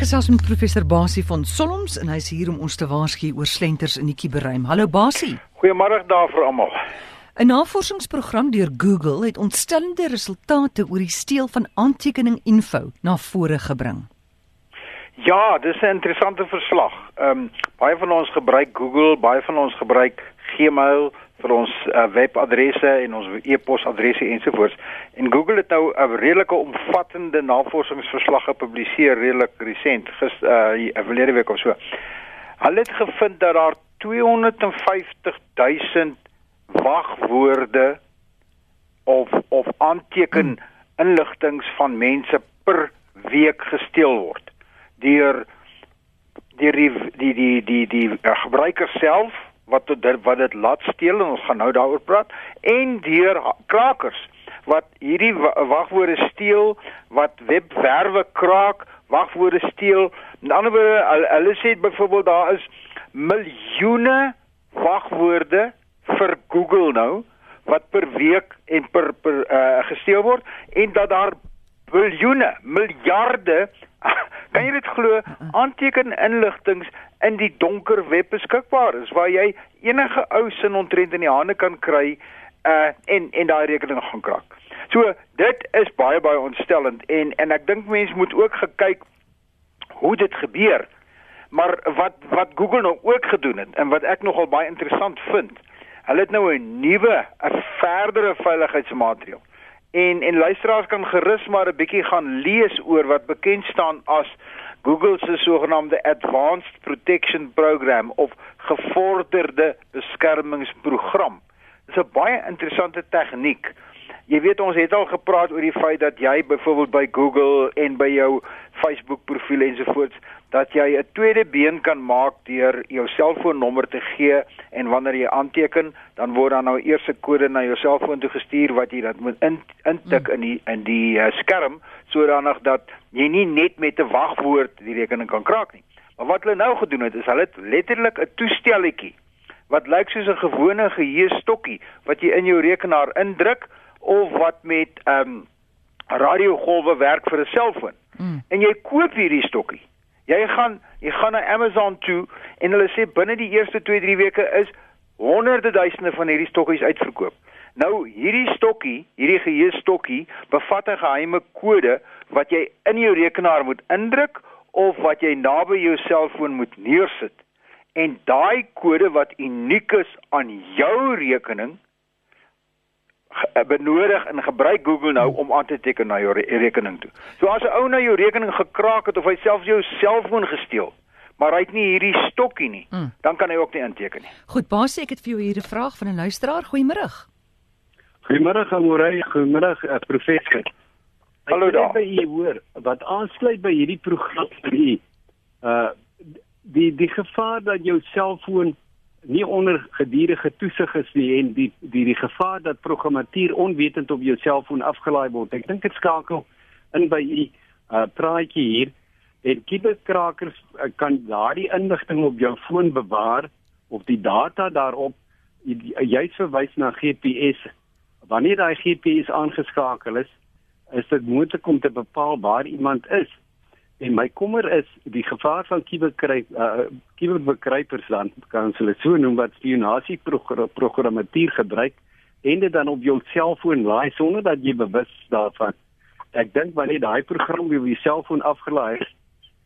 gesels met professor Basie van Solms en hy's hier om ons te waarsku oor slenters in die kuberruim. Hallo Basie. Goeiemôre daar vir almal. 'n Navorsingsprogram deur Google het ontstellende resultate oor die steel van aantekening-info na vore gebring. Ja, dis 'n interessante verslag. Ehm um, baie van ons gebruik Google, baie van ons gebruik Gmail vir ons uh, webadresse en ons e-posadresse ensovoorts. En Google het nou 'n redelike omvattende navorsingsverslag gepubliseer redelik resent, gister uh verlede week of so. Hulle het gevind dat daar 250 000 wagwoorde of of aanteken inligtings van mense per week gesteel word deur deur die die die die die uh, gebruiker self wat dit wat dit laat steel en ons gaan nou daaroor praat en deur krakers wat hierdie wagwoorde steel wat webwerwe kraak wagwoorde steel. In ander woorde hulle sê byvoorbeeld daar is miljoene wagwoorde vir Google nou wat per week en per per uh, gesteel word en dat daar biljoene miljarde kan jy dit glo aanteken inligtings in die donker web beskikbaar is waar jy enige ou sin ontrent in die hande kan kry uh en en daai rekening gaan kraak. So dit is baie baie ontstellend en en ek dink mense moet ook gekyk hoe dit gebeur. Maar wat wat Google nou ook gedoen het en wat ek nogal baie interessant vind, hulle het nou 'n nuwe, 'n verdere veiligheidsmaatreël. En en luisteraars kan gerus maar 'n bietjie gaan lees oor wat bekend staan as Google se sogenaamde Advanced Protection Program of gevorderde beskermingsprogram. Dit is 'n baie interessante tegniek. Jy weet ons het al gepraat oor die feit dat jy byvoorbeeld by Google en by jou Facebook profiel ensovoorts dat jy 'n tweede been kan maak deur jou selfoonnommer te gee en wanneer jy aanteken, dan word dan nou eers 'n kode na jou selfoon toe gestuur wat jy dan moet in, intik in die in die uh, skerm sodanig dat jy nie net met 'n wagwoord die rekening kan kraak nie. Maar wat hulle nou gedoen het is hulle het letterlik 'n toestelletjie wat lyk soos 'n gewone geheue-stokkie wat jy in jou rekenaar indruk of wat met ehm um, radiogolwe werk vir 'n selfoon. Mm. En jy koop hierdie stokkie. Jy gaan jy gaan na Amazon toe en hulle sê binne die eerste 2-3 weke is honderde duisende van hierdie stokkies uitverkoop. Nou hierdie stokkie, hierdie geheue stokkie bevat 'n geheime kode wat jy in jou rekenaar moet indruk of wat jy naby jou selfoon moet neersit. En daai kode wat uniek is aan jou rekening benodig en gebruik Google nou om aan te teken na jou re rekening toe. So as 'n ou na jou rekening gekraak het of hy self jou selfoon gesteel, maar hy het nie hierdie stokkie nie, mm. dan kan hy ook nie inteken nie. Goed, baie ek het vir jou hier 'n vraag van 'n luisteraar. Goeiemôre. Goeiemôre Amorey, goeiemôre uh, professor. Hallo daar. By u hoor wat aansluit by hierdie program vir u uh die die gevaar dat jou selfoon nie onder gedurende toesig is nie en die die die gevaar dat programmatuur onwetend op jou selfoon afgelaai word. Ek dink dit skakel in by u uh praatjie hier en kiberkrakers uh, kan daardie inligting op jou foon bewaar of die data daarop jy verwys na GPS. Wanneer daai GPS aangeskakel is, is dit moontlik om te bepaal waar iemand is. En my kommer is die gevaar van kiberkryp uh kiberbekrypers dan kan hulle so noem wat spionasie programmatuur gebruik en dit dan op jou selfoon laai sonder dat jy bewus daarvan. Ek dink wanneer daai program op jou selfoon afgelaai is,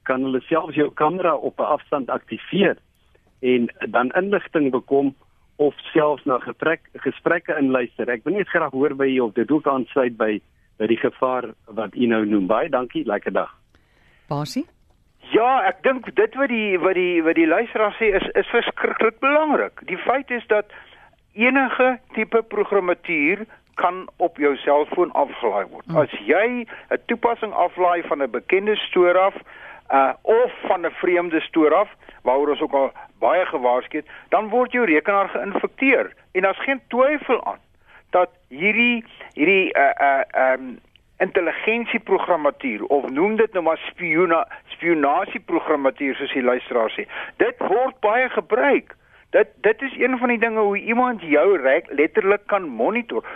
kan hulle selfs jou kamera op 'n afstand aktiveer en dan inligting bekom of selfs na gesprek, gesprekke inluister. Ek wil net graag hoor by jou of dit ook aansluit by by die gevaar wat u nou noem. Baie dankie, lekker dag. Basie? Ja, ek dink dit wat die wat die wat die luisteraar sê is is verskriklik belangrik. Die feit is dat enige tipe programmatuur kan op jou selfoon afgelaai word. Hmm. As jy 'n toepassing aflaai van 'n bekende stoor af uh of van 'n vreemde stoor af waaroor ons ook al baie gewaarsku het, dan word jou rekenaar geïnfekteer en daar's geen twyfel aan dat hierdie hierdie uh uh um intelligensieprogrammatuur of noem dit nou maar spiona spionasieprogrammatuur soos die luisteraar sê. Dit word baie gebruik. Dit dit is een van die dinge hoe iemand jou reg letterlik kan monitor.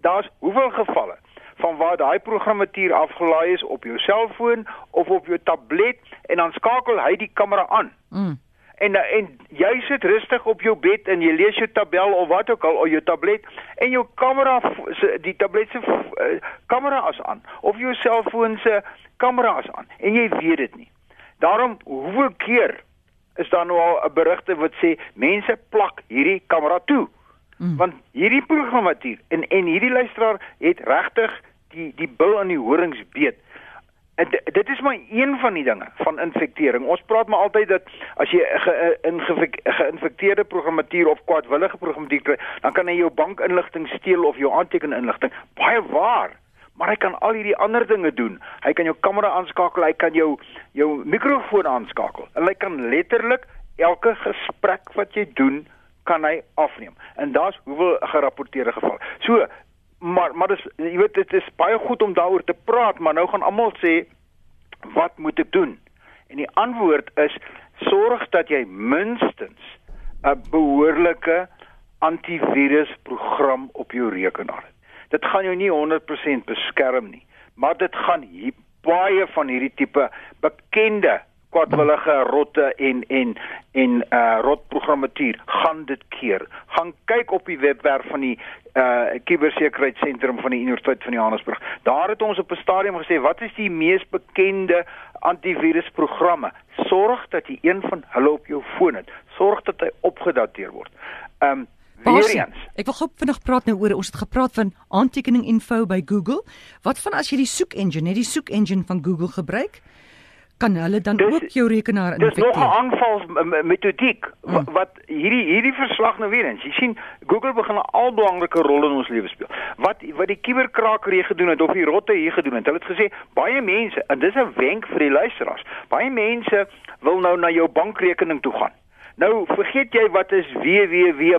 Daar's hoeveel gevalle van waar daai programmatuur afgelaai is op jou selfoon of op jou tablet en dan skakel hy die kamera aan. Mm. En en jy sit rustig op jou bed en jy lees jou tabel of wat ook al op jou tablet en jou kamera die tablet se uh, kamera is aan of jou selfoon se kamera is aan en jy weet dit nie. Daarom hoeveel keer is daar nou al 'n berigte wat sê mense plak hierdie kamera toe. Mm. Want hierdie programmatuur en en hierdie luisteraar het regtig die die bil aan die horings beet. Dit is maar een van die dinge van infektering. Ons praat maar altyd dat as jy 'n geïnfekteerde programmatuur of kwaadwillige programmatuur kry, dan kan hy jou bankinligting steel of jou aantekeninligting. Baie waar maar hy kan al hierdie ander dinge doen. Hy kan jou kamera aanskakel, hy kan jou jou mikrofoon aanskakel. En hy kan letterlik elke gesprek wat jy doen kan hy afneem. En daar's hoeveel gerapporteerde gevalle. So maar maar dis jy weet dit is baie goed om daaroor te praat, maar nou gaan almal sê wat moet ek doen? En die antwoord is sorg dat jy minstens 'n behoorlike antivirusprogram op jou rekenaar het dit gaan jou nie 100% beskerm nie, maar dit gaan baie van hierdie tipe bekende kwadwillige rotte en en en uh rotprogrammatuur gaan dit keer. Gaan kyk op die webwerf van die uh kubersekuriteitssentrum van die Universiteit van Johannesburg. Daar het ons op 'n stadium gesê wat is die mees bekende antivirusprogramme? Sorg dat jy een van hulle op jou foon het. Sorg dat hy opgedateer word. Um eens. Ek wil gou vinnig praat nou oor ons het gepraat van aantekening info by Google. Wat van as jy die soek engine, net die soek engine van Google gebruik? Kan hulle dan dis, ook jou rekenaar infekteer. Dis nog 'n aanvalsmetodiek mm. wat hierdie hierdie verslag nou weer eens. Jy sien Google begin 'n al belangrike rol in ons lewe speel. Wat wat die kuberkraker hier gedoen het of die rotte hier gedoen het. Hulle het gesê baie mense en dis 'n wenk vir die luisteraars. Baie mense wil nou na jou bankrekening toe gaan. Nou vergeet jy wat is www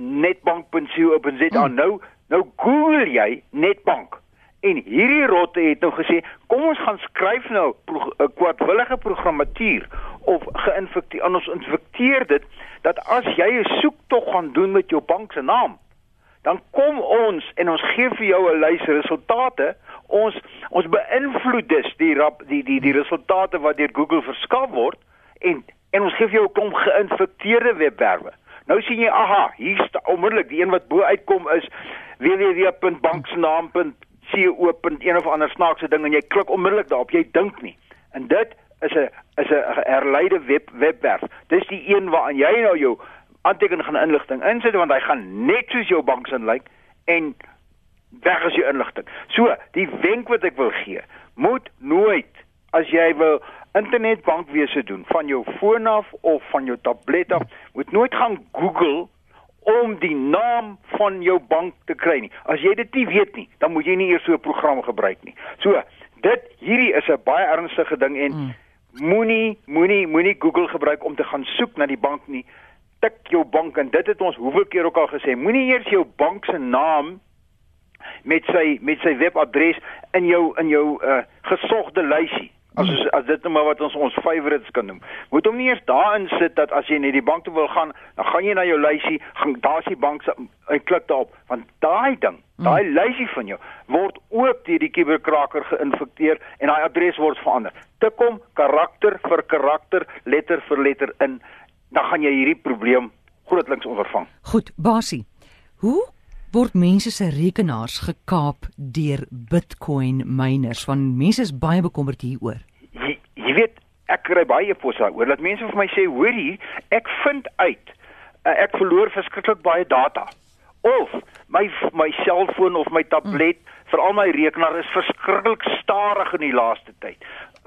netbank.co.za mm. nou nou google jy netbank en hierdie rotte het nou gesê kom ons gaan skryf nou 'n kwadwillige programmatuur of geïnfekteer ons infekteer dit dat as jy 'n soektog gaan doen met jou bank se naam dan kom ons en ons gee vir jou 'n lys resultate. Ons ons beïnvloed dus die rap, die die die resultate wat deur Google verskaf word en en ons gee vir jou 'n klomp geïnfekteerde webwerwe. Nou sien jy, aha, hier is onmiddellik die een wat bo uitkom is www.banksnaam.co.een of ander snaakse ding en jy klik onmiddellik daarop. Jy dink nie. En dit is 'n is 'n herleide web webwerf. Dis die een waaraan jy nou jou aantekening gaan inligting insit want hy gaan net soos jou banksin lyk en weg is jou inligting. So, die wenk wat ek wil gee, moet nooit as jy wil internetbankwese doen van jou foon af of van jou tablet af, moet nooit gaan Google om die naam van jou bank te kry nie. As jy dit nie weet nie, dan moet jy nie eers so 'n program gebruik nie. So, dit hierdie is 'n baie ernstige ding en mm. moenie moenie moenie Google gebruik om te gaan soek na die bank nie. Tik jou bank en dit het ons hoeveel keer ook al gesê, moenie eers jou bank se naam met sy met sy webadres in jou in jou uh, gesogde lysie As ons, as dit nou maar wat ons ons favorites kan noem. Moet hom nie eers daarin sit dat as jy net die bank toe wil gaan, dan gaan jy na jou lysie, gaan daar's die bank se en klik daarop, want daai ding, hmm. daai lysie van jou word ook deur die kuberkraker geïnfekteer en daai adres word verander. Tik hom karakter vir karakter, letter vir letter in, dan gaan jy hierdie probleem grootliks ondervang. Goed, Basie. Hoe word mense se rekenaars gekaap deur Bitcoin miners want mense is baie bekommerd hieroor. Jy, weet ek kry baie posse daaroor dat mense vir my sê hoor hier ek vind uit uh, ek verloor verskriklik baie data of my my selfoon of my tablet mm. veral my rekenaar is verskriklik stadig in die laaste tyd.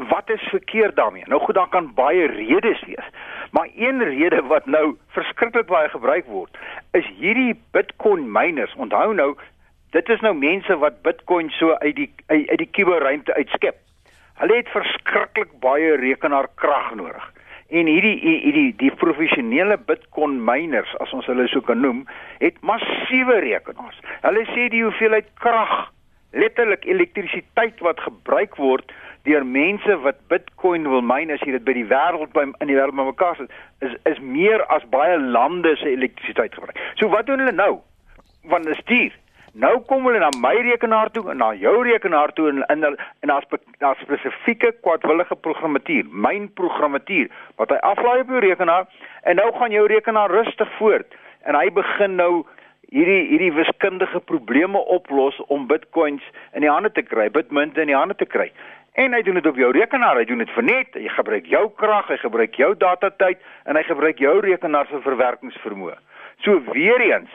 Wat is verkeerd daarmee? Nou goed, daar kan baie redes wees. Maar een rede wat nou verskriklik baie gebruik word, is hierdie Bitcoin miners. Onthou nou, dit is nou mense wat Bitcoin so uit die uit, uit die kuberruimte uitskep. Hulle het verskriklik baie rekenaarkrag nodig. En hierdie hierdie die professionele Bitcoin miners, as ons hulle so kan noem, het massiewe rekenaars. Hulle sê die hoeveelheid krag, letterlik elektrisiteit wat gebruik word deur mense wat Bitcoin wil mine as jy dit by die wêreld by in die wêreld bymekaar sit is is meer as baie lande se elektrisiteit gebruik. So wat doen hulle nou? Want dit is duur. Nou kom hulle na my rekenaar toe en na jou rekenaar toe en in en daar's daar spesifieke kwadwillige programmatuur, myn programmatuur wat hy aflaai op jou rekenaar en nou gaan jou rekenaar rustig voort en hy begin nou hierdie hierdie wiskundige probleme oplos om bitcoins in die hande te kry, bitmunte in die hande te kry. En hy doen dit op jou rekenaar, hy doen dit vir net, hy gebruik jou krag, hy gebruik jou datatyd en hy gebruik jou rekenaar se verwerkingsvermoë. So weer eens,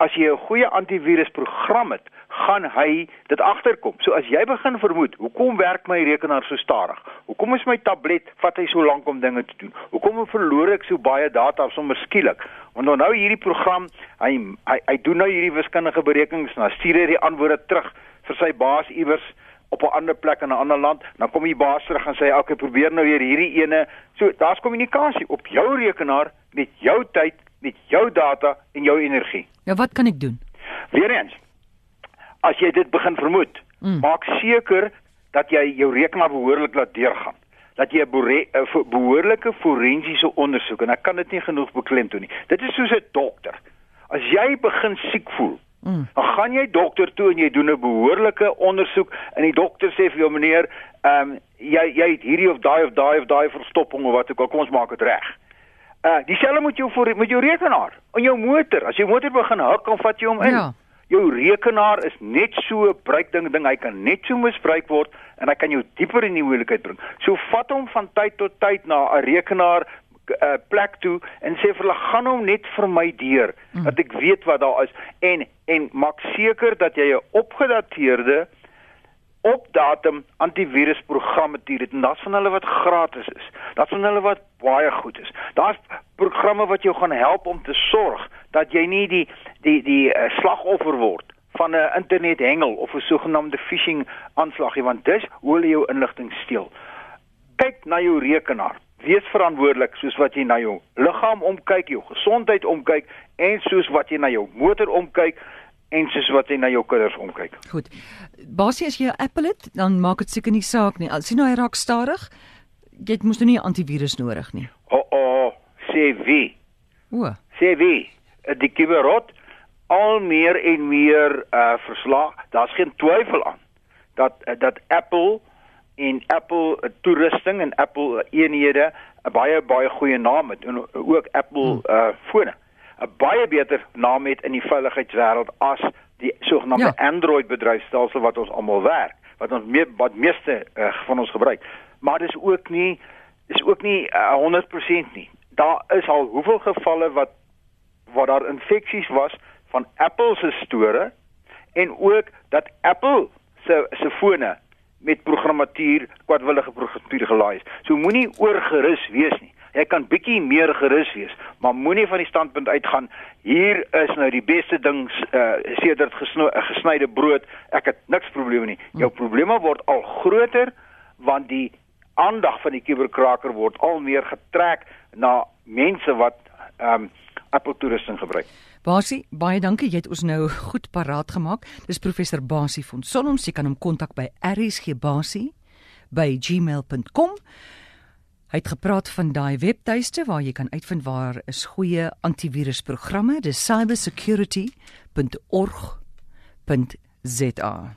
as jy 'n goeie antivirusprogram het, gaan hy dit agterkom. So as jy begin vermoed, hoekom werk my rekenaar so stadig? Hoekom is my tablet vat hy so lank om dinge te doen? Hoekom verloor ek so baie data sommer skielik? Want nou hierdie program, hy hy, hy doen nou hierdie wiskundige berekenings en dan stuur hy die antwoorde terug vir sy baas iewers op 'n ander plek in 'n ander land, dan kom die baas terug en sê, "Oké, okay, probeer nou weer hierdie ene." So, daar's kommunikasie op jou rekenaar met jou tyd met jou data en jou energie. Ja, wat kan ek doen? Weereens, as jy dit begin vermoed, mm. maak seker dat jy jou rekenaar behoorlik laat deurgaan. Dat jy 'n behoorlike forensiese ondersoek en ek kan dit nie genoeg beklemtoon nie. Dit is soos 'n dokter. As jy begin siek voel, mm. dan gaan jy dokter toe en jy doen 'n behoorlike ondersoek en die dokter sê vir jou meneer, ehm um, jy jy het hierdie of daai of daai of daai verstopping of wat ook al, kom ons maak dit reg. Uh dieselfde moet jou voor met jou rekenaar en jou motor. As jy motor begin huk, dan vat jy hom in. Ja. Jou rekenaar is net so 'n bruikding ding, hy kan net so misbruik word en hy kan jou dieper in die moeilikheid bring. So vat hom van tyd tot tyd na 'n rekenaar uh, plek toe en sê vir hulle gaan hom net vir my deur mm. dat ek weet wat daar is en en maak seker dat jy 'n opgedateerde op datum antivirusprogramme hier het en daar's van hulle wat gratis is. Daar's van hulle wat baie goed is. Daar's programme wat jou gaan help om te sorg dat jy nie die die die uh, slagoffer word van 'n internethengel of 'n sogenaamde phishing aanslag nie want dis hoe hulle jou inligting steel. Kyk na jou rekenaar. Wees verantwoordelik soos wat jy na jou liggaam omkyk, jou gesondheid omkyk en soos wat jy na jou motor omkyk en soos wat jy na jou kinders omkyk. Goed. Basie as jy 'n Apple het, dan maak dit seker nie saak nie. As jy nou hy raak stadig, jy mos nou nie 'n antivirus nodig nie. O, oh, oh, sê wie? O. Sê wie? Die kiberot al meer en meer uh verslag. Daar's geen twyfel aan dat uh, dat Apple en Apple uh, toerusting en Apple uh, eenhede 'n baie baie goeie naam het en ook Apple uh fone. 'n baie beter naam het in die veiligheidswêreld as die sogenaamde ja. Android bedryfstelsel wat ons almal werk, wat ons meer wat meeste uh, van ons gebruik. Maar dis ook nie is ook nie uh, eh, 100% nie. Daar is al hoeveel gevalle wat waar daar infeksies was van Apple se store en ook dat Apple se se fone met programmatuur kwadwillige programmatuur gelaai is. So moenie oorgerus wees nie jy kan bietjie meer gerus wees, maar moenie van die standpunt uitgaan hier is nou die beste ding uh, sedert gesno, uh, gesnyde brood, ek het niks probleme nie. Jou probleme word al groter want die aandag van die kuberkraker word al meer getrek na mense wat ehm um, Apple toerusting gebruik. Basie, baie dankie. Jy het ons nou goed paraat gemaak. Dis professor Basie van Sonnom. Jy kan hom kontak by rsgbasie@gmail.com. Hy het gepraat van daai webtuiste waar jy kan uitvind waar is goeie antivirusprogramme, dis cybersecurity.org.za.